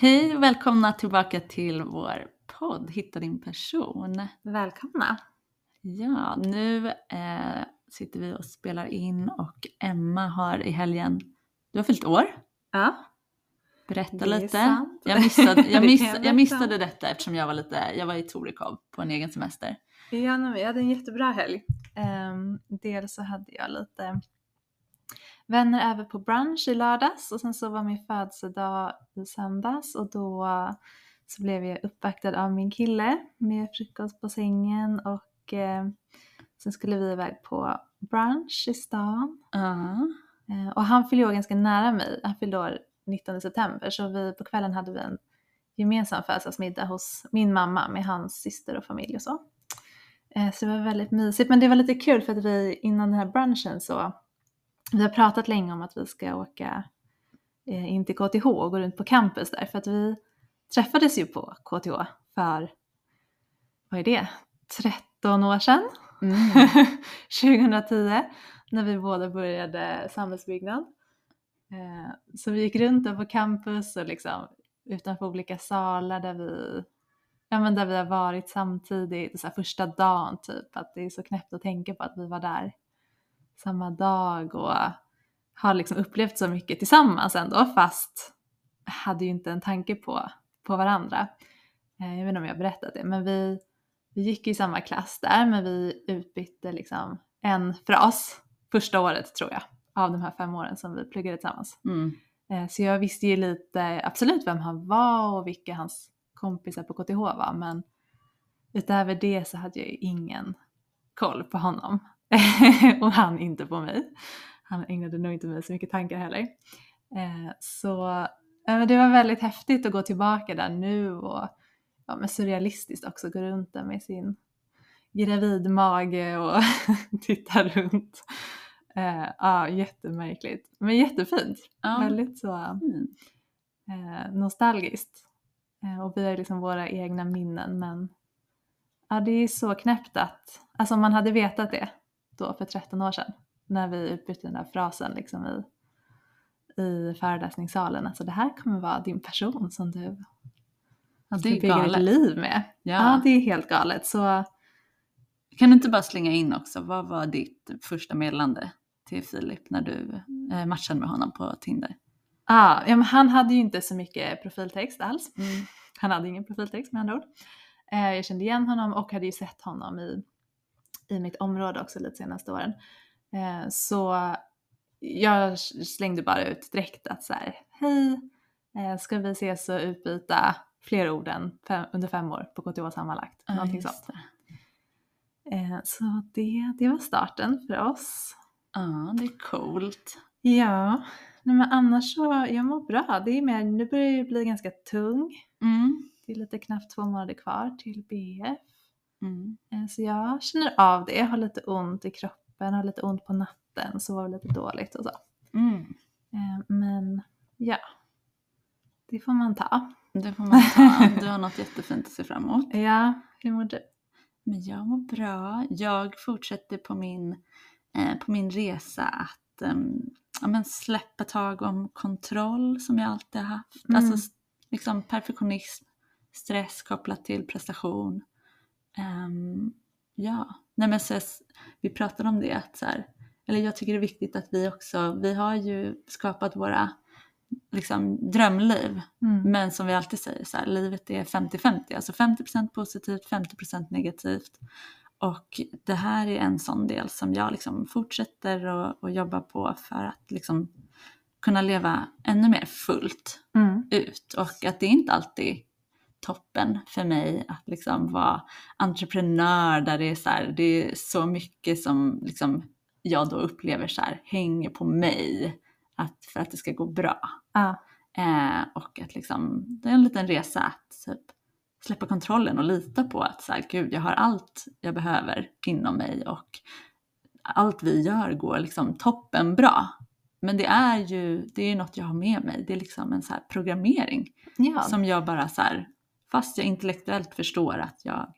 Hej och välkomna tillbaka till vår podd Hitta din person. Välkomna! Ja, nu eh, sitter vi och spelar in och Emma har i helgen, du har fyllt år. Ja, Berätta lite. sant. Jag missade, jag, Det miss, kan jag missade detta eftersom jag var lite, jag var i Torekov på en egen semester. ja nej, jag hade en jättebra helg. Um, dels så hade jag lite vänner över på brunch i lördags och sen så var min födelsedag i söndags och då så blev jag uppvaktad av min kille med frukost på sängen och eh, sen skulle vi iväg på brunch i stan. Ja. Eh, och han fyllde år ganska nära mig. Han fyllde år 19 september så vi, på kvällen hade vi en gemensam födelsedagsmiddag hos min mamma med hans syster och familj och så. Eh, så det var väldigt mysigt. Men det var lite kul för att vi innan den här brunchen så vi har pratat länge om att vi ska åka eh, in till KTH och gå runt på campus där för att vi träffades ju på KTH för, vad är det, 13 år sedan? Mm. 2010 när vi båda började samhällsbyggnad. Eh, så vi gick runt där på campus och liksom utanför olika salar där vi, ja, men där vi har varit samtidigt, så första dagen typ, att det är så knäppt att tänka på att vi var där samma dag och har liksom upplevt så mycket tillsammans ändå fast hade ju inte en tanke på, på varandra. Eh, jag vet inte om jag berättat det men vi, vi gick i samma klass där men vi utbytte liksom en fras första året tror jag av de här fem åren som vi pluggade tillsammans. Mm. Eh, Så jag visste ju lite absolut vem han var och vilka hans kompisar på KTH var men utöver det så hade jag ju ingen koll på honom. och han inte på mig. Han ägnade nog inte mig så mycket tankar heller. Eh, Så eh, det var väldigt häftigt att gå tillbaka där nu och ja, men surrealistiskt också gå runt där med sin gravidmage och titta runt. Eh, Ja, jättemärkligt. Men jättefint. Ja. Väldigt så eh, nostalgiskt. Eh, och vi har liksom våra egna minnen men ja, det är så knäppt att, alltså om man hade vetat det då för 13 år sedan när vi utbytte den där frasen liksom i, i föreläsningssalen, alltså det här kommer vara din person som du Ja, det är bygga ditt liv med. Ja. Ja. det är helt galet. Så Kan du inte bara slänga in också, vad var ditt första meddelande till Filip när du eh, matchade med honom på Tinder? ah, ja, men han hade ju inte så mycket profiltext alls. Mm. Han hade ingen profiltext med andra ord. Eh, jag kände igen honom och hade ju sett honom i, i mitt område också lite senaste åren. Eh, så jag slängde bara ut direkt att så här, hej, eh, ska vi ses och utbyta fler ord än fem, under fem år på KTH sammanlagt? Ja, Någonting sånt. det. Eh, så det, det var starten för oss. Ja, det är coolt. Ja, nej, men annars så, jag mår bra. Det är mer, nu börjar det bli ganska tung. Mm. Det är lite knappt två månader kvar till BF. Mm. Eh, Så jag känner av det, har lite ont i kroppen, har lite ont på natten, sover lite dåligt och så. Mm. Eh, Men ja, det får man ta. Det får man ta. Du har något jättefint att se fram emot. Ja, hur mår du? Men jag mår bra. Jag fortsätter på min, eh, på min resa att ehm, ja, men släppa tag om kontroll som jag alltid har haft. Mm. Alltså liksom perfektionism, stress kopplat till prestation. Ehm, ja, nej men så, jag vi pratade om det att så här, eller jag tycker det är viktigt att vi också, vi har ju skapat våra liksom drömliv. Mm. Men som vi alltid säger, så här, livet är 50-50, alltså 50% positivt, 50% negativt. Och det här är en sån del som jag liksom fortsätter att jobba på för att liksom kunna leva ännu mer fullt Mm. ut. Och att det inte alltid toppen för mig att liksom vara entreprenör där det är så, här, det är så mycket som liksom jag då upplever så här, hänger på mig att, för att det ska gå bra. Ja. Eh, och att liksom, det är en liten resa att typ, släppa kontrollen och lita på att så här, gud, jag har allt jag behöver inom mig och allt vi gör går liksom toppen bra. Men det är ju det är något jag har med mig. Det är liksom en så programmering Ja. som jag bara så här, fast jag intellektuellt förstår att jag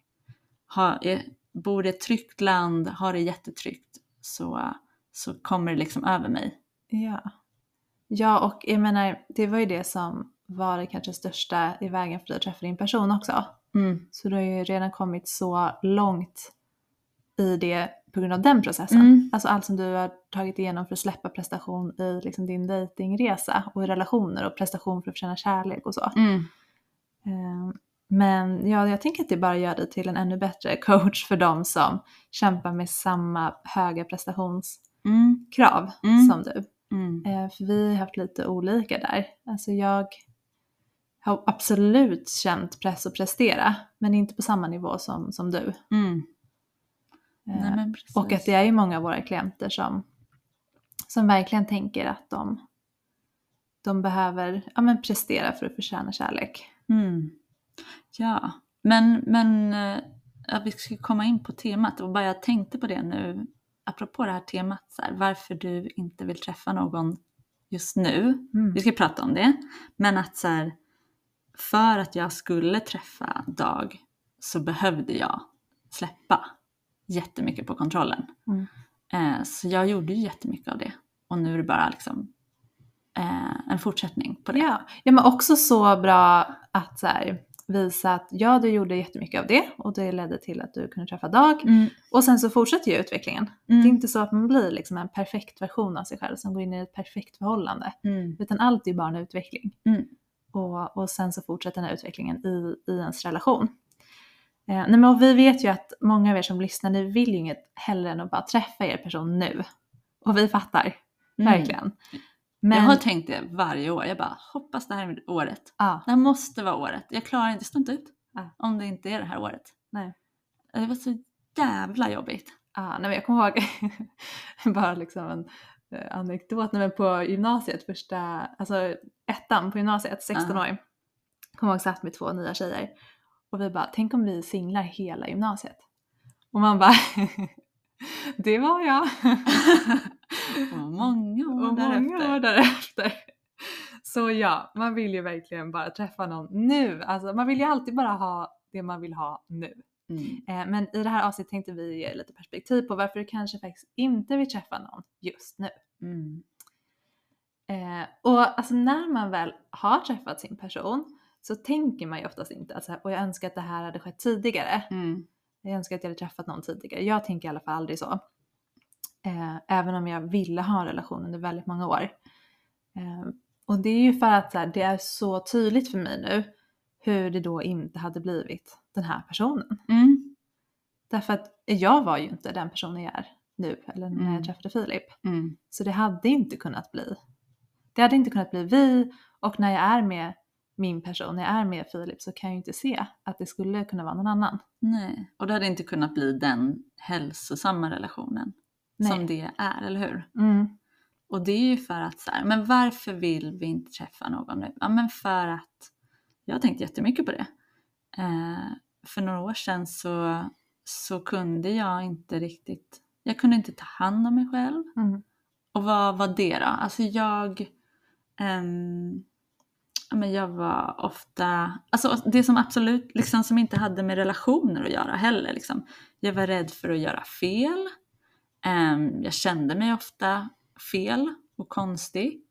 har, är, bor i ett tryggt land, har det jättetryggt, så, så kommer det liksom över mig. Ja. ja, och jag menar, det var ju det som var det kanske största i vägen för dig att träffa din person också. Mm. Så du har ju redan kommit så långt i det på grund av den processen. Mm. Alltså allt som du har tagit igenom för att släppa prestation i liksom din datingresa och i relationer och prestation för att förtjäna kärlek och så. Mm. Eh, Men ja, jag tänker att det bara gör dig till en ännu bättre coach för de som kämpar med samma höga prestationskrav Mm. Mm. som du. Mm. Eh, För vi har haft lite olika där. Alltså jag har absolut känt press att prestera, men inte på samma nivå som, som du. Mm. Eh, Nej. Och att det är ju många av våra klienter som, som verkligen tänker att de, de behöver ja, men prestera för att förtjäna kärlek. Mm. Ja, men, men eh, ja, vi ska komma in på temat och bara jag tänkte på det nu, apropå det här temat, så här, varför du inte vill träffa någon just nu. Mm. Vi ska prata om det, men att så här, för att jag skulle träffa Dag så behövde jag släppa jättemycket på kontrollen. Mm. Eh, så jag gjorde ju jättemycket av det och nu är det bara liksom eh, en fortsättning på det. Ja. ja, men också så bra att så här, visa att ja, du gjorde jättemycket av det och det ledde till att du kunde träffa Dag. Mm. Och sen så fortsätter ju utvecklingen. Mm. Det är inte så att man blir liksom en perfekt version av sig själv som går in i ett perfekt förhållande. Mm. Utan allt är bara en utveckling. Mm. Och, och sen så fortsätter den här utvecklingen i, i ens relation. Eh, nej men vi vet ju att många av er som lyssnar, ni vill ju inget hellre än att bara träffa er person nu. Och vi fattar, Mm. verkligen. Men, Jag har tänkt det varje år. Jag bara hoppas det här är året. ja, Det här måste vara året. Jag klarar inte, det står inte ut Ja. om det inte är det här året. Nej. Det var så jävla jobbigt. ja, nej men jag kommer ihåg, bara liksom en eh, anekdot, nej men på gymnasiet, första, alltså ettan på gymnasiet, 16 Ja. år. Kommer ihåg satt med två nya tjejer. Och vi bara, tänk om vi singlar hela gymnasiet. Och man bara, det var jag. Och många år och därefter. många år därefter. Så ja, man vill ju verkligen bara träffa någon nu. Alltså man vill ju alltid bara ha det man vill ha nu. Mm. Eh, men i det här avsnittet tänkte vi ge lite perspektiv på varför du kanske faktiskt inte vill träffa någon just nu. Mm. Eh, och alltså när man väl har träffat sin person så tänker man ju oftast inte att så här, och jag önskar att det här hade skett tidigare. Mm. Jag önskar att jag hade träffat någon tidigare. Jag tänker i alla fall aldrig så. Eh, även om jag ville ha en relation under väldigt många år. Eh, och det är ju för att här, det är så tydligt för mig nu hur det då inte hade blivit den här personen. Mm. Därför att jag var ju inte den personen jag är nu, eller när Mm. jag träffade Filip. Mm. Så det hade inte kunnat bli. Det hade inte kunnat bli vi och när jag är med min person, jag är med Filip så kan jag ju inte se att det skulle kunna vara någon annan. Nej, och det hade inte kunnat bli den hälsosamma relationen Nej. som det är, eller hur? Mm. Och det är ju för att så här, men varför vill vi inte träffa någon nu? Ja, men för att jag har tänkt jättemycket på det. Eh, för några år sedan så, så kunde jag inte riktigt, jag kunde inte ta hand om mig själv. Mm. Och vad var det då? Alltså jag, ehm, men jag var ofta, alltså det som absolut, liksom som inte hade med relationer att göra heller. Liksom. Jag var rädd för att göra fel. Ehm, jag kände mig ofta fel och konstig.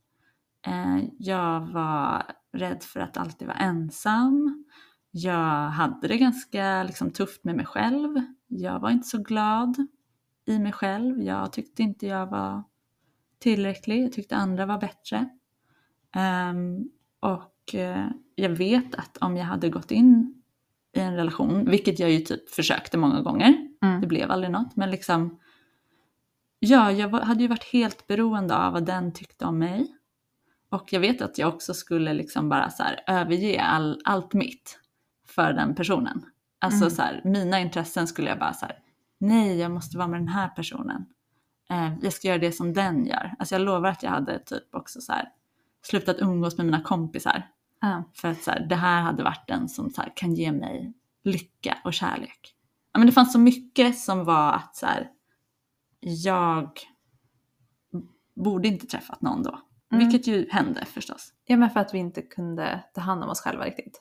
Ehm, jag var rädd för att alltid vara ensam. Jag hade det ganska liksom, tufft med mig själv. Jag var inte så glad i mig själv. Jag tyckte inte jag var tillräcklig. Jag tyckte andra var bättre. Um, och eh, jag vet att om jag hade gått in i en relation, vilket jag ju typ försökte många gånger, Mm. det blev aldrig något, men liksom Ja, jag var, hade ju varit helt beroende av vad den tyckte om mig. Och jag vet att jag också skulle liksom bara så här överge all, allt mitt för den personen. Alltså Mm. så här, mina intressen skulle jag bara så här, nej jag måste vara med den här personen. Eh, jag ska göra det som den gör. Alltså jag lovar att jag hade typ också så här slutat umgås med mina kompisar. Ja. För att så här, det här hade varit den som så här, kan ge mig lycka och kärlek. Ja, men det fanns så mycket som var att så här, jag borde inte träffat någon då. Mm. Vilket ju hände förstås. ja, men för att vi inte kunde ta hand om oss själva riktigt.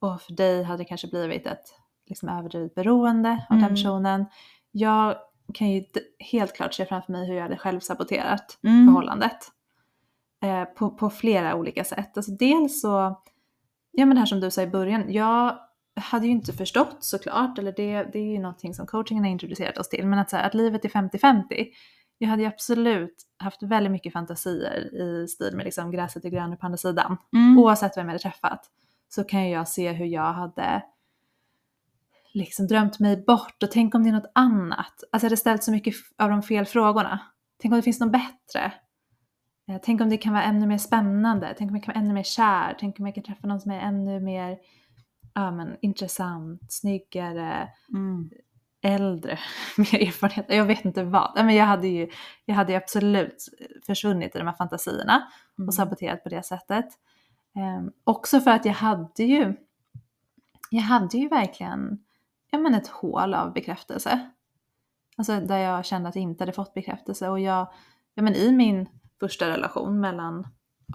Och för dig hade det kanske blivit ett liksom, överdrivet beroende av Mm. den personen. Jag kan ju helt klart se framför mig hur jag hade själv saboterat Mm. förhållandet. Eh, på, på flera olika sätt. Alltså dels så, ja men det här som du sa i början, jag hade ju inte förstått såklart, eller det, det är ju någonting som coachingen har introducerat oss till, men att, så här, att livet är 50-50. Jag hade ju absolut haft väldigt mycket fantasier i stil med liksom gräset är grönare på andra sidan. Mm. Oavsett vem jag hade träffat så kan jag se hur jag hade liksom drömt mig bort och tänk om det är något annat. Alltså jag hade ställt så mycket av de fel frågorna. Tänk om det finns något bättre. Eh, Tänk om det kan vara ännu mer spännande. Tänk om jag kan vara ännu mer kär. Tänk om jag kan träffa någon som är ännu mer ja, men, intressant, snyggare, Mm. äldre, mer erfarenhet. Jag vet inte vad. Men jag hade ju jag hade ju absolut försvunnit i de här fantasierna Mm. och saboterat på det sättet. Ehm, också för att jag hade ju, jag hade ju verkligen ja, men ett hål av bekräftelse. Alltså där jag kände att jag inte hade fått bekräftelse och jag, ja men i min första relation mellan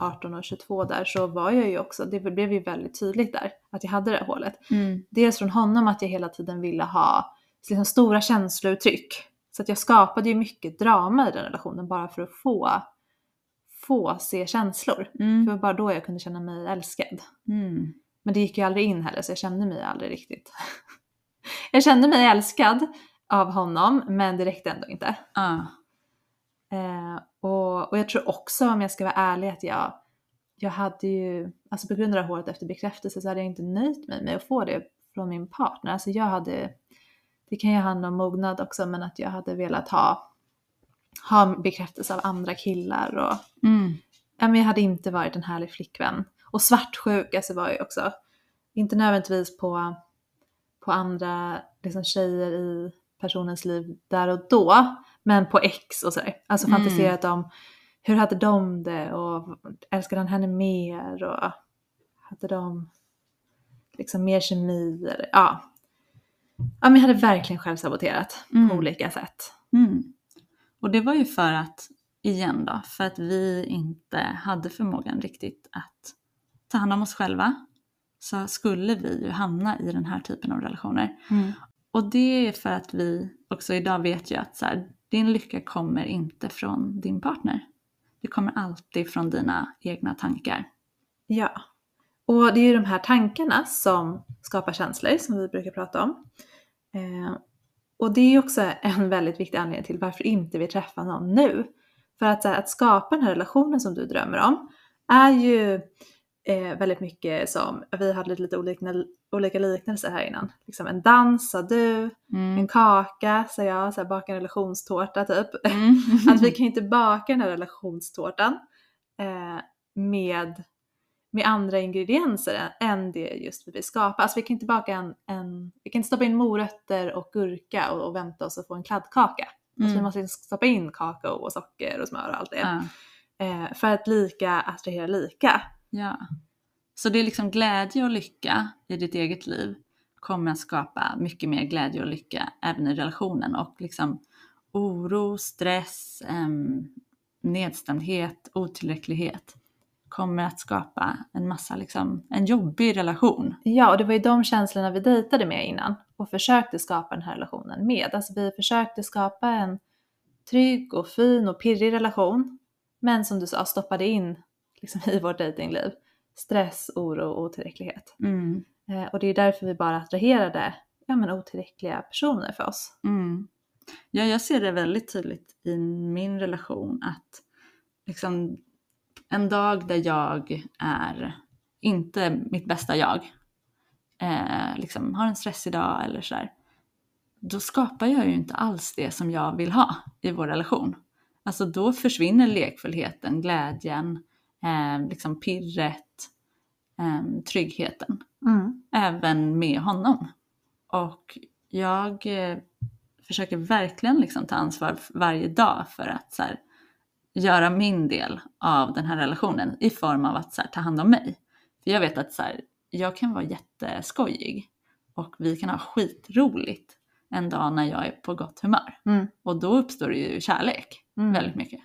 18 och 22 där så var jag ju också, det blev ju väldigt tydligt där att jag hade det hålet. Mm. Dels från honom att jag hela tiden ville ha liksom, stora känslouttryck. Så att jag skapade ju mycket drama i den relationen bara för att få, få se känslor. För det Mm. var bara då jag kunde känna mig älskad. Mm. Men det gick ju aldrig in heller så jag kände mig aldrig riktigt. jag kände mig älskad av honom men det räckte ändå inte. Ah. Eh, och, och jag tror också om jag ska vara ärlig att jag, jag hade ju, alltså på grund av håret efter bekräftelse så hade jag inte nöjt mig med att få det från min partner. Alltså jag hade, det kan ju handla om mognad också men att jag hade velat ha, ha bekräftelse av andra killar och Mm. ja, men jag hade inte varit en härlig flickvän. Och svartsjuk alltså var jag också. Inte nödvändigtvis på, på andra liksom, tjejer i personens liv där och då, men på ex och sådär. Alltså Mm. fantiserat om hur hade de det och älskade han henne mer och hade de liksom mer kemi eller ja. Ja men jag hade verkligen själv saboterat Mm. på olika sätt. Mm. Och det var ju för att, igen då, för att vi inte hade förmågan riktigt att ta hand om oss själva så skulle vi ju hamna i den här typen av relationer. Och det är för att vi också idag vet ju att så här, din lycka kommer inte från din partner. Det kommer alltid från dina egna tankar. Ja. Och det är ju de här tankarna som skapar känslor som vi brukar prata om. Eh, och det är ju också en väldigt viktig anledning till varför inte vi träffar någon nu. För att, här, att skapa den här relationen som du drömmer om är ju eh, väldigt mycket som, vi hade lite olika, olika liknelser här innan. Liksom en dans sa du, en kaka sa jag, så här, baka en relationstårta typ. Mm. Att vi kan inte baka den här relationstårtan eh, med, med andra ingredienser än, det just vi vill skapa. Alltså vi kan inte baka en, en vi kan inte stoppa in morötter och gurka och, och vänta oss att få en kladdkaka. Alltså vi Mm. måste stoppa in kakao och socker och smör och allt det. Ja. Eh, för att lika attraherar lika. Ja. Så det är liksom glädje och lycka i ditt eget liv kommer att skapa mycket mer glädje och lycka även i relationen och liksom oro, stress, em, nedstämdhet, otillräcklighet kommer att skapa en massa liksom, en jobbig relation. Ja, och det var ju de känslorna vi dejtade med innan och försökte skapa den här relationen med. Alltså vi försökte skapa en trygg och fin och pirrig relation. Men som du sa, stoppade in liksom, i vårt dejtingliv stress, oro och otillräcklighet. Mm. Eh, och det är därför vi bara attraherade ja, men otillräckliga personer för oss. Mm. Ja, jag ser det väldigt tydligt i min relation att liksom, en dag där jag är inte mitt bästa jag, eh, liksom har en stressig dag eller sådär, då skapar jag ju inte alls det som jag vill ha i vår relation. Alltså då försvinner lekfullheten, glädjen, eh, liksom pirret, eh, tryggheten även med honom. Och jag eh, försöker verkligen liksom ta ansvar varje dag för att så här, göra min del av den här relationen i form av att så här, ta hand om mig. För jag vet att så här, jag kan vara jätteskojig och vi kan ha skitroligt en dag när jag är på gott humör. Mm. Och då uppstår det ju kärlek Mm. väldigt mycket.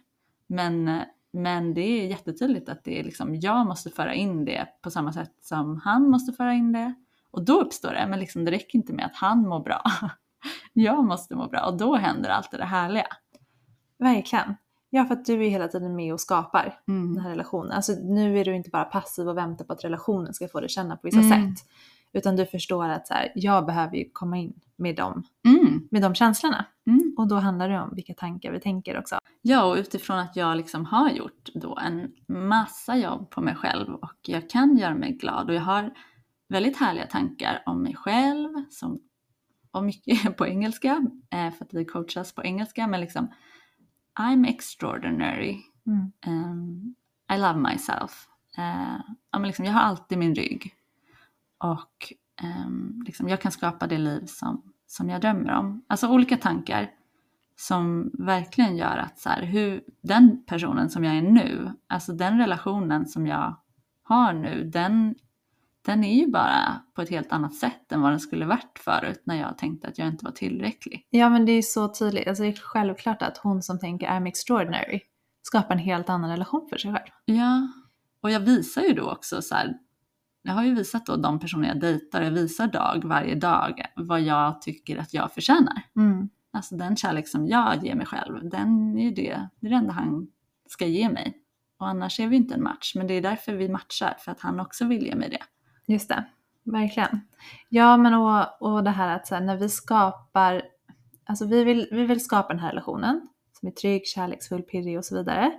Men, men det är jättetydligt att det är liksom, jag måste föra in det på samma sätt som han måste föra in det. Och då uppstår det, men liksom, det räcker inte med att han mår bra. Jag måste må bra och då händer allt det härliga. Verkligen. Ja, för att du är hela tiden med och skapar den Mm. här relationen. Alltså nu är du inte bara passiv och väntar på att relationen ska få dig känna på vissa Mm. sätt. Utan du förstår att så här, jag behöver ju komma in med dem, Mm. med de känslorna. Mm. Och då handlar det om vilka tankar vi tänker också. Ja, och utifrån att jag liksom har gjort då en massa jobb på mig själv och jag kan göra mig glad och jag har väldigt härliga tankar om mig själv som, och mycket på engelska eh, för att vi coachas på engelska men liksom I'm extraordinary, Mm. um, I love myself. Ja, men liksom, jag har alltid min rygg och ehm, liksom, jag kan skapa det liv som, som jag drömmer om. Alltså olika tankar som verkligen gör att så här, hur, den personen som jag är nu, alltså den relationen som jag har nu, den, den är ju bara på ett helt annat sätt än vad den skulle varit förut när jag tänkte att jag inte var tillräcklig. Ja men det är så tydligt, alltså det är självklart att hon som tänker I'm extraordinary skapar en helt annan relation för sig själv. Ja, och jag visar ju då också så här, jag har ju visat då de personer jag dejtar, jag visar dag varje dag vad jag tycker att jag förtjänar. Mm. Alltså den kärlek som jag ger mig själv, den är ju det, det är det enda han ska ge mig. Och annars är vi inte en match, men det är därför vi matchar, för att han också vill ge mig det. Just det, verkligen. Ja men och, och det här att så här, när vi skapar, alltså vi vill, vi vill skapa den här relationen som är trygg, kärleksfull, pirrig och så vidare.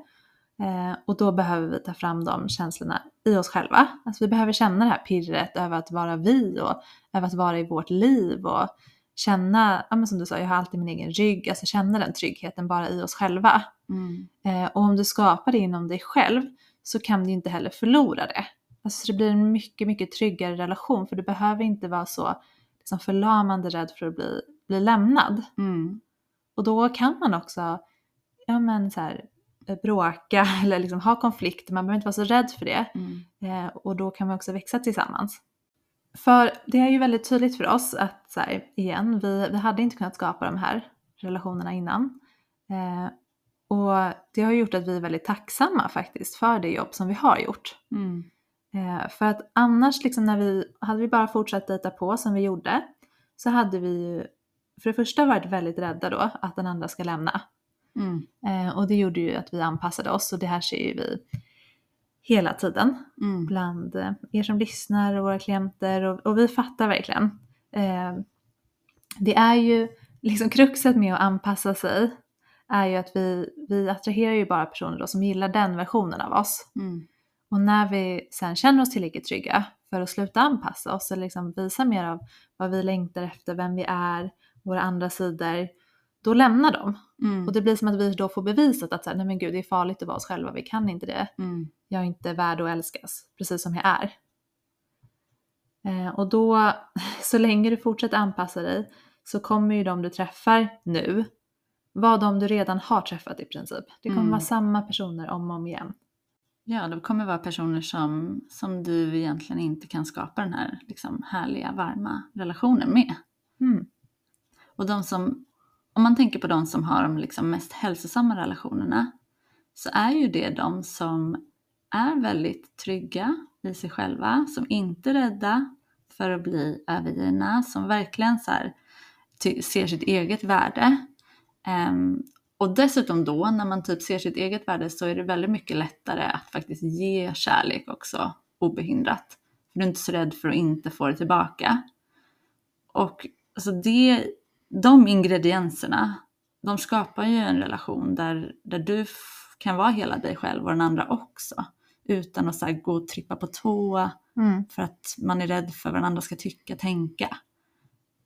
Eh, och då behöver vi ta fram de känslorna i oss själva. Alltså vi behöver känna det här pirret över att vara vi och över att vara i vårt liv och känna, ja men som du sa, jag har alltid min egen rygg, alltså känna den tryggheten bara i oss själva. Eh, och om du skapar det inom dig själv så kan du inte heller förlora det. Alltså det blir en mycket, mycket tryggare relation för du behöver inte vara så liksom, förlamande rädd för att bli, bli lämnad. Mm. Och då kan man också ja, men, så här, bråka eller liksom, ha konflikter, man behöver inte vara så rädd för det. Mm. Eh, och då kan man också växa tillsammans. För det är ju väldigt tydligt för oss att, så här, igen, vi, vi hade inte kunnat skapa de här relationerna innan. Eh, och det har gjort att vi är väldigt tacksamma faktiskt för det jobb som vi har gjort. Mm. Eh, för att annars, liksom när vi, hade vi bara fortsatt dejta på som vi gjorde, så hade vi ju för det första varit väldigt rädda då att den andra ska lämna. Mm. Eh, och det gjorde ju att vi anpassade oss och det här ser ju vi hela tiden Mm. bland eh, er som lyssnar och våra klienter och, och vi fattar verkligen. Eh, det är ju liksom kruxet med att anpassa sig är ju att vi, vi attraherar ju bara personer då som gillar den versionen av oss. Mm. Och när vi sen känner oss tillräckligt trygga för att sluta anpassa oss och liksom visa mer av vad vi längtar efter, vem vi är, våra andra sidor, då lämnar de. Mm. Och det blir som att vi då får bevisat att så här, nej men gud det är farligt att vara oss själva, vi kan inte det. Mm. Jag är inte värd att älskas, precis som jag är. Eh, och då, så länge du fortsätter anpassa dig, så kommer ju de du träffar nu vara de du redan har träffat i princip. Det kommer Mm. vara samma personer om och om igen. Ja, det kommer vara personer som, som du egentligen inte kan skapa den här liksom, härliga, varma relationen med. Mm. Och de som, om man tänker på de som har de liksom mest hälsosamma relationerna så är ju det de som är väldigt trygga i sig själva, som inte är rädda för att bli övergivna, som verkligen så här, ser sitt eget värde. Um, och dessutom då, när man typ ser sitt eget värde så är det väldigt mycket lättare att faktiskt ge kärlek också obehindrat. För du är inte så rädd för att inte få det tillbaka. Och alltså det, de ingredienserna, de skapar ju en relation där, där du kan vara hela dig själv och den andra också. Utan att så här gå och trippa på tå Mm. för att man är rädd för vad den andra ska tycka, tänka.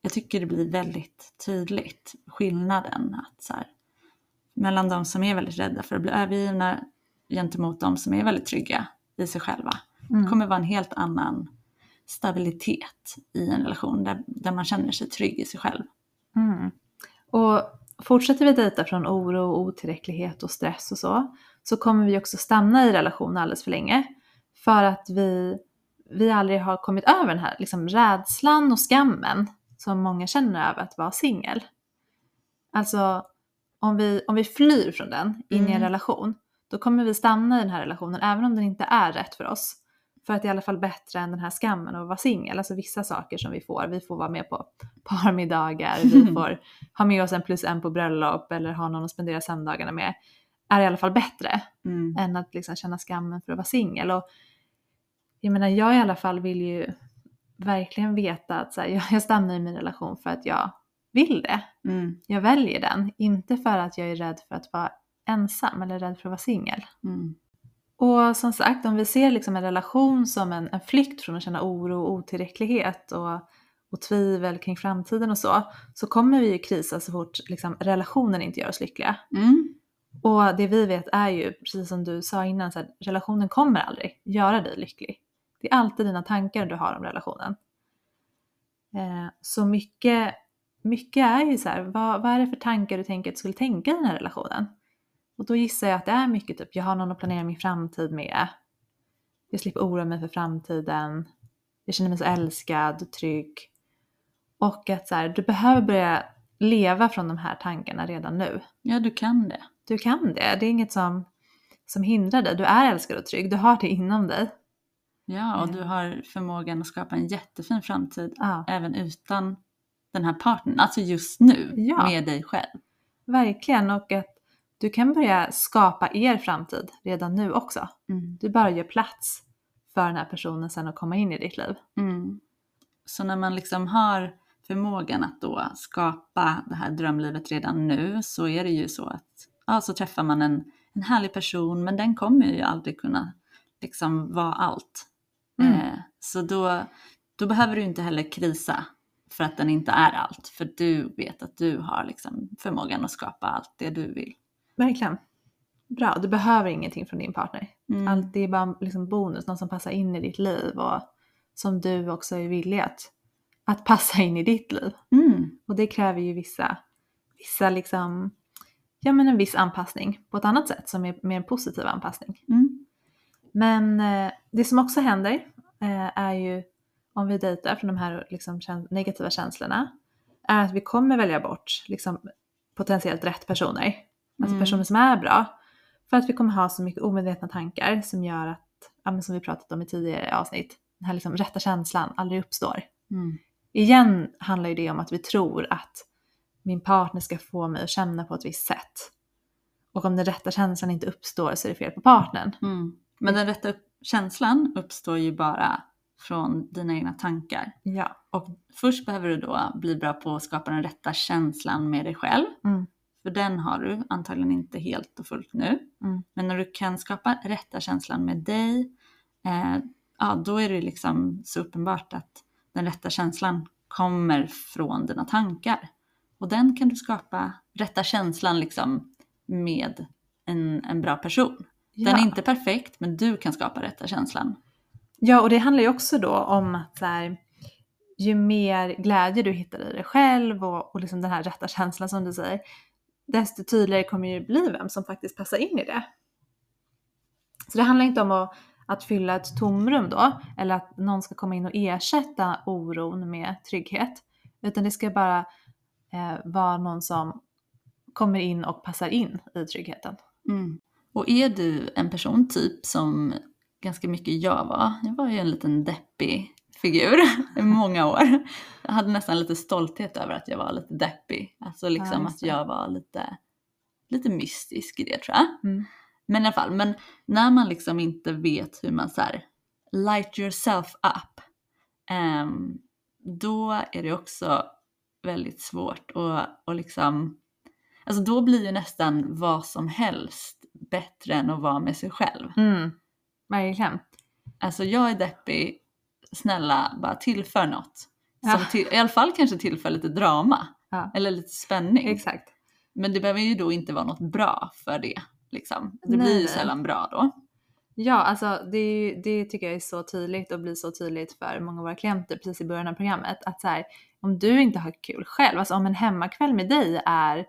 Jag tycker det blir väldigt tydligt skillnaden att så här, mellan de som är väldigt rädda för att bli övergivna gentemot de som är väldigt trygga i sig själva. Det Mm. kommer vara en helt annan stabilitet i en relation där, där man känner sig trygg i sig själv. Mm. Och fortsätter vi dejta från oro, otillräcklighet och stress och så, så kommer vi också stanna i relation alldeles för länge. För att vi, vi aldrig har kommit över den här liksom, rädslan och skammen som många känner över att vara singel. Alltså om vi, om vi flyr från den in i en Mm. relation, då kommer vi stanna i den här relationen även om den inte är rätt för oss. För att det är i alla fall bättre än den här skammen att vara singel. Alltså vissa saker som vi får, vi får vara med på parmiddagar, vi får ha med oss en plus en på bröllop eller ha någon att spendera söndagarna med. Är i alla fall bättre Mm. än att liksom känna skammen för att vara singel. Och jag menar, jag i alla fall vill ju verkligen veta att så här, jag, jag stannar i min relation för att jag vill det. Mm. Jag väljer den, inte för att jag är rädd för att vara ensam eller rädd för att vara singel. Mm. Och som sagt, om vi ser liksom en relation som en, en flykt från att känna oro och otillräcklighet och, och tvivel kring framtiden och så, så kommer vi ju krisa så fort liksom, relationen inte gör oss lyckliga. Mm. Och det vi vet är ju, precis som du sa innan, så här, relationen kommer aldrig göra dig lycklig. Det är alltid dina tankar du har om relationen. Eh, så mycket, mycket är ju så här, vad, vad är det för tankar du tänker att du skulle tänka i den här relationen? Och då gissar jag att det är mycket typ, jag har någon att planera min framtid med. Jag slipper oroa mig för framtiden. Jag känner mig så älskad, trygg. Och att så här, du behöver börja leva från de här tankarna redan nu. Ja, du kan det. Du kan det. Det är inget som, som hindrar dig. Du är älskad och trygg. Du har det inom dig. Ja, och du har förmågan att skapa en jättefin framtid Ja, även utan den här partnern. Alltså just nu, Ja. med dig själv. verkligen. Och att du kan börja skapa er framtid redan nu också. Mm. Du bara gör plats för den här personen sen att komma in i ditt liv. Mm. Så när man liksom har förmågan att då skapa det här drömlivet redan nu så är det ju så att ja, så träffar man en, en härlig person men den kommer ju aldrig kunna liksom vara allt. Mm. Eh, så då, då behöver du inte heller krisa för att den inte är allt för du vet att du har liksom förmågan att skapa allt det du vill. Verkligen. Bra. Du behöver ingenting från din partner. Mm. Allt det är bara liksom bonus, någon som passar in i ditt liv och som du också är villig att, att passa in i ditt liv. Mm. Och det kräver ju vissa, vissa liksom, ja men en viss anpassning på ett annat sätt som är mer en positiv anpassning. Mm. Men eh, det som också händer eh, är ju om vi dejtar från de här liksom, negativa känslorna är att vi kommer välja bort liksom, potentiellt rätt personer. Alltså Mm. personer som är bra. För att vi kommer ha så mycket omedvetna tankar som gör att, ja, som vi pratat om i tidigare avsnitt, den här liksom, rätta känslan aldrig uppstår. Mm. Igen handlar ju det om att vi tror att min partner ska få mig att känna på ett visst sätt. Och om den rätta känslan inte uppstår så är det fel på partnern. Mm. Men den rätta upp- känslan uppstår ju bara från dina egna tankar. Ja. Och först behöver du då bli bra på att skapa den rätta känslan med dig själv. Mm. För den har du antagligen inte helt och fullt nu. Mm. Men när du kan skapa rätta känslan med dig, eh, ja då är det liksom så uppenbart att den rätta känslan kommer från dina tankar. Och den kan du skapa, rätta känslan liksom med en, en bra person. Den är inte perfekt men du kan skapa rätta känslan. Ja, och det handlar ju också då om att så här, ju mer glädje du hittar i dig själv och, och liksom den här rätta känslan som du säger, desto tydligare kommer ju bli vem som faktiskt passar in i det. Så det handlar inte om att, att fylla ett tomrum då, eller att någon ska komma in och ersätta oron med trygghet, utan det ska bara eh, vara någon som kommer in och passar in i tryggheten. Mm. Och är du en person typ som ganska mycket jag var, jag var ju en liten deppig figur i många år. Jag hade nästan lite stolthet över att jag var lite deppig. Alltså liksom Ja, att jag var lite, lite mystisk i det tror jag. Mm. Men i alla fall, men när man liksom inte vet hur man så här light yourself up, ehm, då är det också väldigt svårt att och liksom, alltså då blir ju nästan vad som helst bättre än att vara med sig själv. Mm. Verkligen. Alltså jag är deppig, snälla bara tillför något. Som till, I alla fall kanske tillför lite drama. Eller lite spänning. Exakt. Men det behöver ju då inte vara något bra för det. Liksom. Det Nej, blir ju sällan bra då. Ja, alltså det, det tycker jag är så tydligt och blir så tydligt för många av våra klienter precis i början av programmet. Att så här, om du inte har kul själv, alltså om en hemmakväll med dig är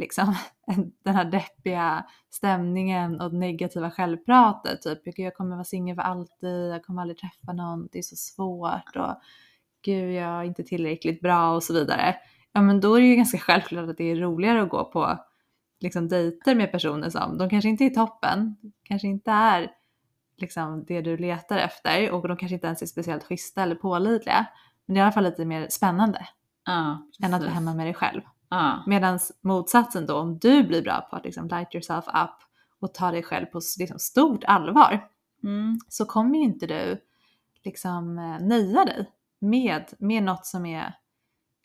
liksom den här deppiga stämningen och negativa självpratet. Typ, jag kommer vara singel för alltid, jag kommer aldrig träffa någon, det är så svårt och gud jag är inte tillräckligt bra och så vidare. Ja men då är det ju ganska självklart att det är roligare att gå på liksom dejter med personer som, de kanske inte är toppen, kanske inte är liksom det du letar efter och de kanske inte ens är speciellt schyssta eller pålitliga. Men det är i alla fall lite mer spännande Ja, än att vara hemma med dig själv. Ja, Medan motsatsen då, om du blir bra på att liksom light yourself up och ta dig själv på liksom stort allvar mm. så kommer ju inte du liksom eh, nöja dig med, med något som är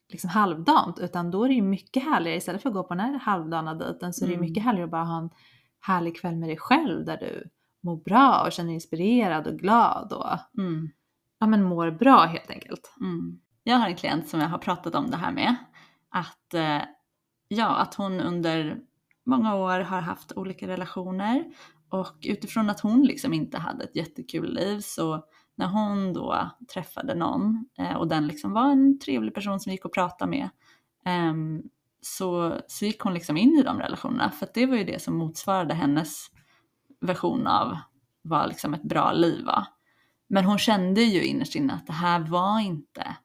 liksom halvdant utan då är det ju mycket härligare istället för att gå på den här halvdana dejten så är det ju Mm. mycket härligare att bara ha en härlig kväll med dig själv där du mår bra och känner dig inspirerad och glad och Mm. ja, men mår bra helt enkelt. Mm. Jag har en klient som jag har pratat om det här med. Att, eh, ja, att hon under många år har haft olika relationer och utifrån att hon liksom inte hade ett jättekul liv så när hon då träffade någon eh, och den liksom var en trevlig person som gick och prata med ehm, så, så gick hon liksom in i de relationerna för att det var ju det som motsvarade hennes version av vad liksom ett bra liv var. Men hon kände ju innerst inne att det här var inte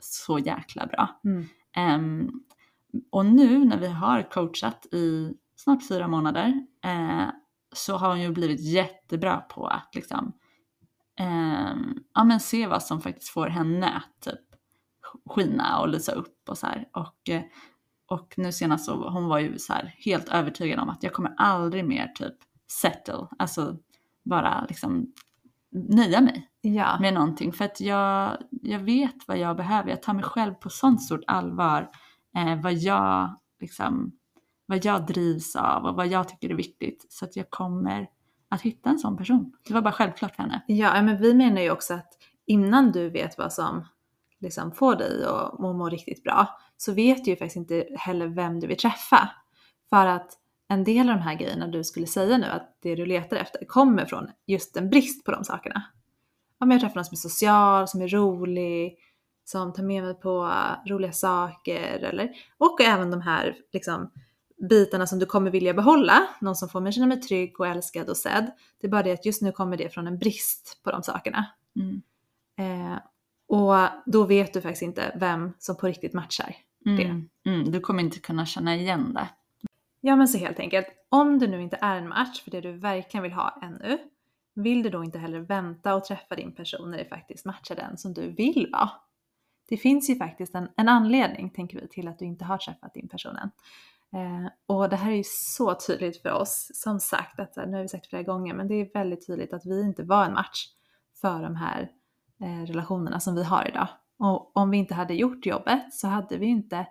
så jäkla bra. Mm. Ehm, och nu när vi har coachat i snart fyra månader eh, så har hon ju blivit jättebra på att liksom, ehm, ja, men se vad som faktiskt får henne att typ, skina och lysa upp och så här. Och, eh, och nu senast så hon var ju så här helt övertygad om att jag kommer aldrig mer typ settle, alltså bara liksom nöja mig Ja. med någonting för att jag, jag vet vad jag behöver. Jag tar mig själv på sånt stort allvar. Eh, vad, jag, liksom, vad jag drivs av och vad jag tycker är viktigt. Så att jag kommer att hitta en sån person. Det var bara självklart för henne. Ja, men vi menar ju också att innan du vet vad som liksom får dig att må, må riktigt bra så vet du ju faktiskt inte heller vem du vill träffa. För att en del av de här grejerna du skulle säga nu att det du letar efter kommer från just en brist på de sakerna. Om jag träffar någon som är social, som är rolig, som tar med mig på uh, roliga saker eller och även de här liksom bitarna som du kommer vilja behålla. Någon som får mig känna mig trygg och älskad och sedd. Det är bara det att just nu kommer det från en brist på de sakerna. Mm. Eh, och då vet du faktiskt inte vem som på riktigt matchar. Mm. Mm. Du kommer inte kunna känna igen det. Ja men så helt enkelt, om det nu inte är en match för det du verkligen vill ha ännu, vill du då inte heller vänta och träffa din person när det faktiskt matchar den som du vill vara? Det finns ju faktiskt en, en anledning, tänker vi, till att du inte har träffat din person än. Eh, och det här är ju så tydligt för oss, som sagt, att, nu har vi sagt flera gånger, men det är väldigt tydligt att vi inte var en match för de här eh, relationerna som vi har idag. Och om vi inte hade gjort jobbet så hade vi ju inte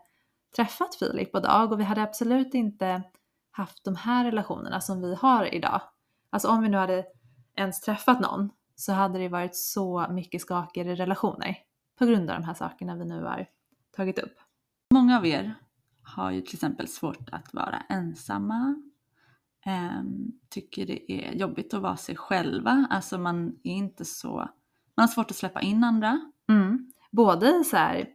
träffat Filip och Dag och vi hade absolut inte haft de här relationerna som vi har idag. Alltså om vi nu hade ens träffat någon så hade det varit så mycket skakigare relationer på grund av de här sakerna vi nu har tagit upp. Många av er har ju till exempel svårt att vara ensamma. Ehm, tycker det är jobbigt att vara sig själva. Alltså man är inte så... Man har svårt att släppa in andra. Mm. Både så här,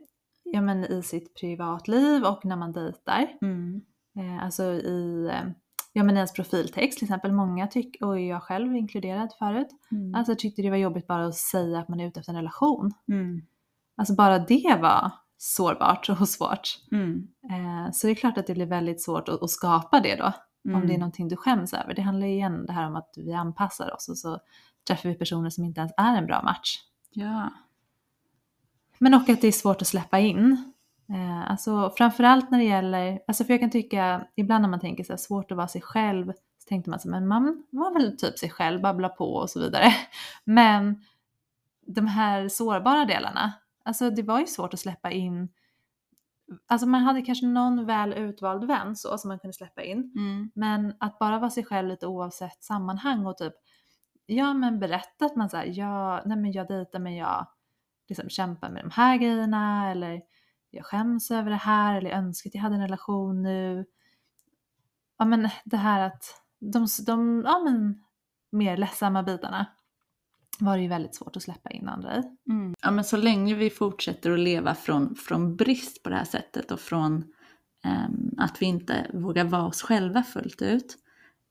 ja men i sitt privatliv och när man dejtar. Mm. Eh, alltså i eh, ja, men ens profiltext till exempel. Många tycker, och jag själv inkluderad förut, Mm. alltså tyckte det var jobbigt bara att säga att man är ute efter en relation. Mm. Alltså bara det var sårbart och svårt. Mm. Eh, så det är klart att det blir väldigt svårt att, att skapa det då. Mm. Om det är någonting du skäms över. Det handlar ju igen det här om att vi anpassar oss och så träffar vi personer som inte ens är en bra match. Ja. Men och att det är svårt att släppa in. Eh, alltså framförallt när det gäller, alltså för jag kan tycka, ibland när man tänker så här, svårt att vara sig själv, så tänkte man så men man var väl typ sig själv, babbla på och så vidare. Men de här sårbara delarna, alltså det var ju svårt att släppa in, alltså man hade kanske någon väl utvald vän så som man kunde släppa in. Mm. Men att bara vara sig själv lite oavsett sammanhang och typ, ja men berätta att man säger ja, nej men jag dejtar men jag liksom kämpar med de här grejerna eller jag skäms över det här eller jag önskar att jag hade en relation nu. Ja men det här att de, de ja, men, mer ledsamma bitarna var det ju väldigt svårt att släppa in andra i. Mm. Ja, men så länge vi fortsätter att leva från, från brist på det här sättet och från ehm, att vi inte vågar vara oss själva fullt ut,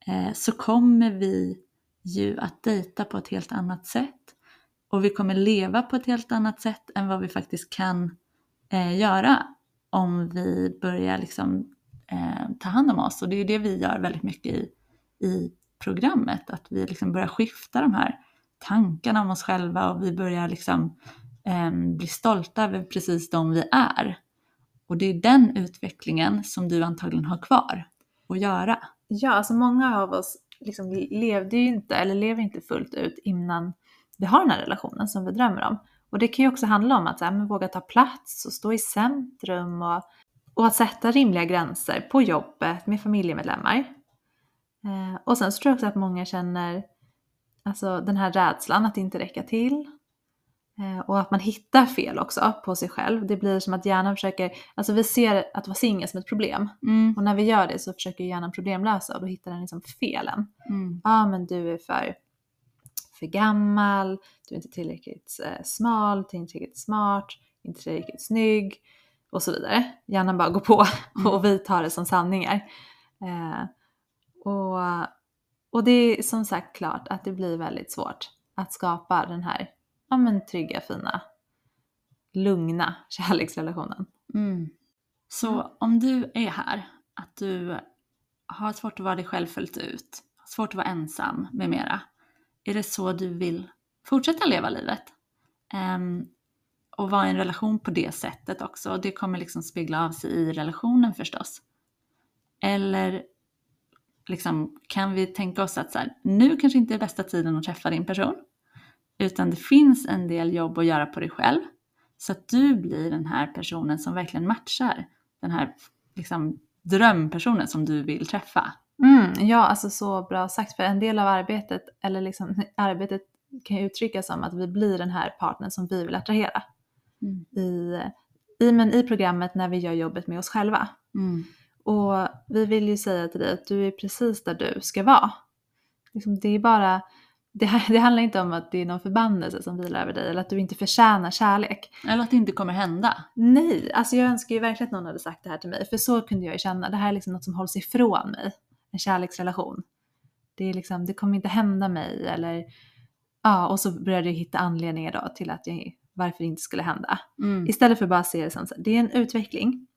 eh, så kommer vi ju att dejta på ett helt annat sätt. Och vi kommer leva på ett helt annat sätt än vad vi faktiskt kan eh, göra om vi börjar liksom, eh, ta hand om oss. Och det är ju det vi gör väldigt mycket i, i programmet, att vi liksom börjar skifta de här tankarna om oss själva och vi börjar liksom eh, bli stolta över precis de vi är. Och det är den utvecklingen som du antagligen har kvar att göra. Ja, alltså många av oss liksom levde ju inte, eller lever inte fullt ut innan vi har den här relationen som vi drömmer om. Och det kan ju också handla om att så här, men, våga ta plats och stå i centrum och, och att sätta rimliga gränser på jobbet med familjemedlemmar. Eh, och sen så tror jag också att många känner alltså, den här rädslan att inte räcka till. Eh, och att man hittar fel också på sig själv. Det blir som att hjärnan försöker, alltså vi ser att vara singel som ett problem. Mm. Och när vi gör det så försöker hjärnan problemlösa och då hittar den liksom felen. Mm. Ja ah, men du är för, för gammal, du är inte tillräckligt eh, smal, inte tillräckligt smart, inte tillräckligt snygg och så vidare. Hjärnan bara går på Mm. och vi tar det som sanningar. Eh, och, och det är som sagt klart att det blir väldigt svårt att skapa den här ja, men, trygga, fina, lugna kärleksrelationen. Mm. Så om du är här, att du har svårt att vara dig själv fullt ut, svårt att vara ensam med mera. Är det så du vill fortsätta leva livet? Um, och vara i en relation på det sättet också. Och det kommer liksom spegla av sig i relationen förstås. Eller liksom, kan vi tänka oss att så här, nu kanske inte är bästa tiden att träffa din person. Utan det finns en del jobb att göra på dig själv. Så att du blir den här personen som verkligen matchar den här liksom, drömpersonen som du vill träffa. Mm, ja, alltså så bra sagt. För en del av arbetet, eller liksom arbetet kan uttryckas som att vi blir den här partnern som vi vill attrahera. Mm. I, i, men i programmet när vi gör jobbet med oss själva. Mm. Och vi vill ju säga till dig att du är precis där du ska vara. Liksom, det är bara, det, det handlar inte om att det är någon förbannelse som vilar över dig eller att du inte förtjänar kärlek. Eller att det inte kommer hända. Nej, alltså jag önskar ju verkligen att någon hade sagt det här till mig. För så kunde jag ju känna, det här är liksom något som hålls ifrån mig. En kärleksrelation. Det, är liksom, det kommer inte hända mig eller ja, och så började jag hitta anledningar då till att jag, varför det inte skulle hända. Mm. Istället för bara att se det som det är en utveckling.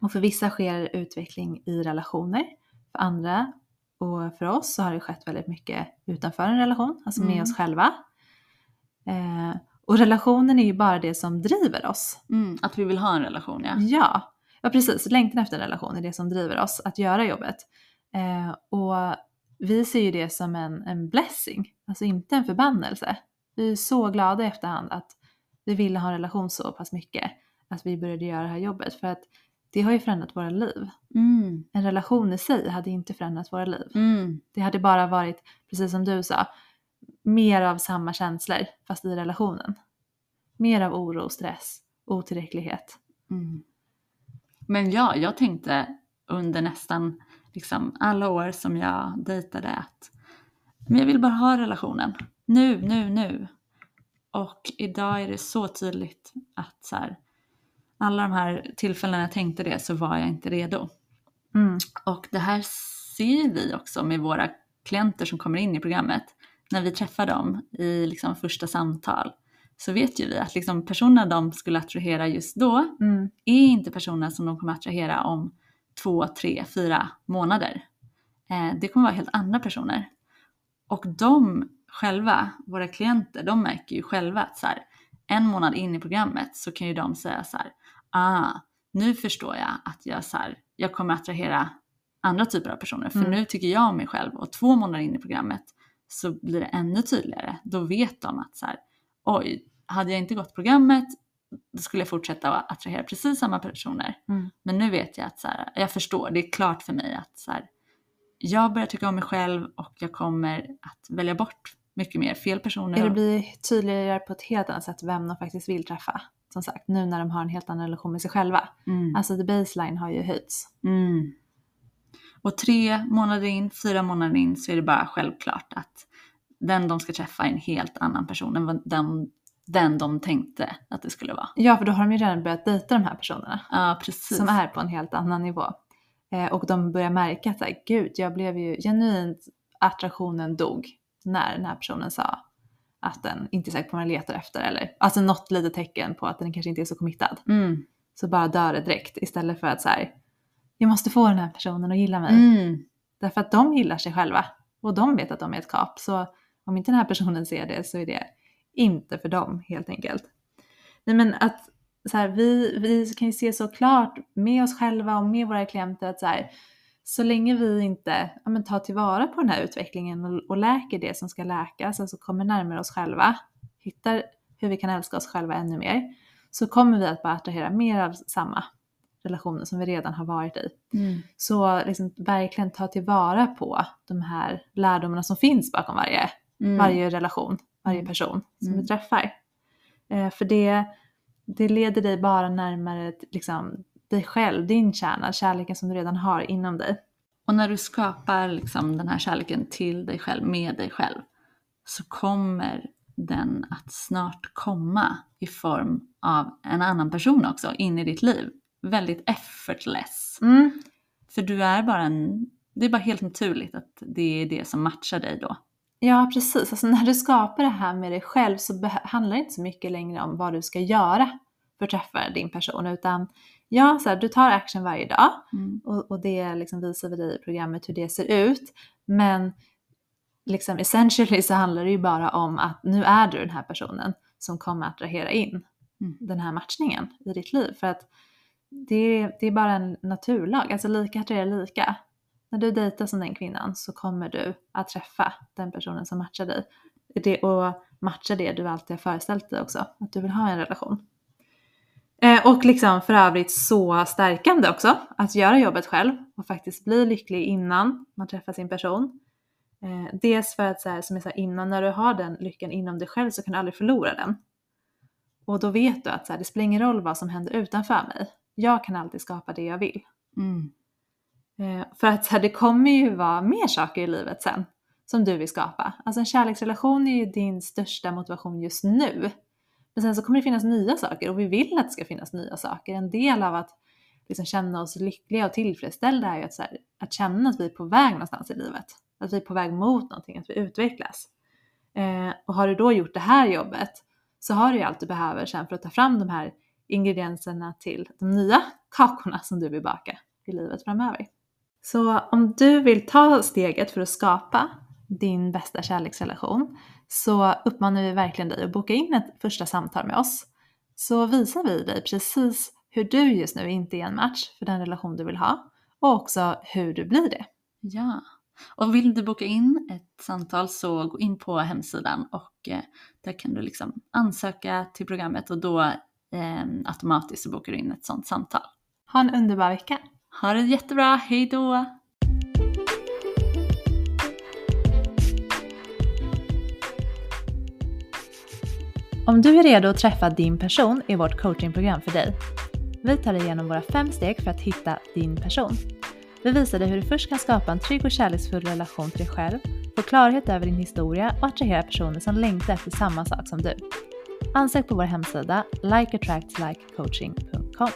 Och för vissa sker utveckling i relationer. För andra och för oss så har det skett väldigt mycket utanför en relation, alltså med Mm. oss själva. Eh, och relationen är ju bara det som driver oss. Mm. Att vi vill ha en relation ja. Ja, ja precis. Längtan efter en relation är det som driver oss att göra jobbet. Eh, och vi ser ju det som en, en blessing, alltså inte en förbannelse. Vi är så glada i efterhand att vi ville ha en relation så pass mycket att vi började göra det här jobbet. För att det har ju förändrat våra liv. Mm. En relation i sig hade inte förändrat våra liv. Mm. Det hade bara varit, precis som du sa, mer av samma känslor fast i relationen. Mer av oro, stress, otillräcklighet. Mm. Men ja, jag tänkte under nästan liksom alla år som jag dejtade att men jag vill bara ha relationen. Nu, nu, nu. Och idag är det så tydligt att så här, alla de här tillfällena jag tänkte det så var jag inte redo. Mm. Och det här ser vi också med våra klienter som kommer in i programmet. När vi träffar dem i liksom första samtal så vet ju vi att liksom personerna de skulle attrahera just då Mm. är inte personer som de kommer attrahera om två, tre, fyra månader. Eh, det kommer vara helt andra personer. Och de själva, våra klienter, de märker ju själva att så här, en månad in i programmet så kan ju de säga så här, ah, nu förstår jag att jag, så här, jag kommer attrahera andra typer av personer, för Mm. nu tycker jag om mig själv och två månader in i programmet så blir det ännu tydligare. Då vet de att så här, oj, hade jag inte gått programmet då skulle jag fortsätta att attrahera precis samma personer. Mm. Men nu vet jag att så här, jag förstår, det är klart för mig att så här, jag börjar tycka om mig själv och jag kommer att välja bort mycket mer fel personer. Det blir tydligare på ett helt annat sätt vem de faktiskt vill träffa. Som sagt, nu när de har en helt annan relation med sig själva. Mm. Alltså the baseline har ju höjts. Mm. Och tre månader in, fyra månader in så är det bara självklart att den de ska träffa är en helt annan person än den den de tänkte att det skulle vara. Ja, för då har de ju redan börjat dejta de här personerna Ja, precis. som är på en helt annan nivå. Eh, och de börjar märka att här, gud, jag blev ju genuint, attraktionen dog när den här personen sa att den inte är säker på vad den letar efter eller alltså något litet tecken på att den kanske inte är så committad. Mm. Så bara dör det direkt istället för att så här, jag måste få den här personen att gilla mig. Mm. Därför att de gillar sig själva och de vet att de är ett kap. Så om inte den här personen ser det så är det inte för dem helt enkelt. Nej men att så här, vi, vi kan ju se så klart med oss själva och med våra klienter att så, här, så länge vi inte ja, men, tar tillvara på den här utvecklingen och, och läker det som ska läkas, alltså kommer närmare oss själva, hittar hur vi kan älska oss själva ännu mer, så kommer vi att bara attrahera mer av samma relationer som vi redan har varit i. Mm. Så liksom verkligen ta tillvara på de här lärdomarna som finns bakom varje, Mm. varje relation, varje Mm. person som Mm. du träffar. Eh, för det, det leder dig bara närmare liksom, dig själv, din kärna, kärleken som du redan har inom dig. Och när du skapar liksom den här kärleken till dig själv, med dig själv, så kommer den att snart komma i form av en annan person också in i ditt liv. Väldigt effortless. För du är bara en, det är bara helt naturligt att det är det som matchar dig då. Ja, precis. Alltså, när du skapar det här med dig själv så handlar det inte så mycket längre om vad du ska göra för att träffa din person, utan ja, så här, du tar action varje dag och, och det liksom visar vi dig i programmet hur det ser ut. Men liksom essentially så handlar det ju bara om att nu är du den här personen som kommer att attrahera in Mm. den här matchningen i ditt liv. För att det, det är bara en naturlag, alltså lika attraherar lika. När du dejtar som den kvinnan så kommer du att träffa den personen som matchar dig. Det, och matcha det du alltid har föreställt dig också, att du vill ha en relation. Eh, och liksom för övrigt så stärkande också att göra jobbet själv och faktiskt bli lycklig innan man träffar sin person. Eh, dels för att så här, som jag sa innan, när du har den lyckan inom dig själv så kan du aldrig förlora den. Och då vet du att så här, det spelar ingen roll vad som händer utanför mig. Jag kan alltid skapa det jag vill. Mm. Eh, för att här, det kommer ju vara mer saker i livet sen som du vill skapa. Alltså en kärleksrelation är ju din största motivation just nu. Men sen så kommer det finnas nya saker och vi vill att det ska finnas nya saker. En del av att liksom känna oss lyckliga och tillfredsställda är ju att, så här, att känna att vi är på väg någonstans i livet. Att vi är på väg mot någonting, att vi utvecklas. Eh, och har du då gjort det här jobbet så har du ju allt du behöver sen för att ta fram de här ingredienserna till de nya kakorna som du vill baka i livet framöver. Så om du vill ta steget för att skapa din bästa kärleksrelation så uppmanar vi verkligen dig att boka in ett första samtal med oss. Så visar vi dig precis hur du just nu inte är en match för den relation du vill ha och också hur du blir det. Ja. Och vill du boka in ett samtal så gå in på hemsidan och eh, där kan du liksom ansöka till programmet och då eh, automatiskt så bokar du in ett sånt samtal. Ha en underbar vecka! Ha det jättebra, hej då! Om du är redo att träffa din person är vårt coachingprogram för dig. Vi tar dig igenom våra fem steg för att hitta din person. Vi visar dig hur du först kan skapa en trygg och kärleksfull relation till dig själv, få klarhet över din historia och attrahera personer som längtar efter samma sak som du. Ansök på vår hemsida likeattractslikecoaching.com.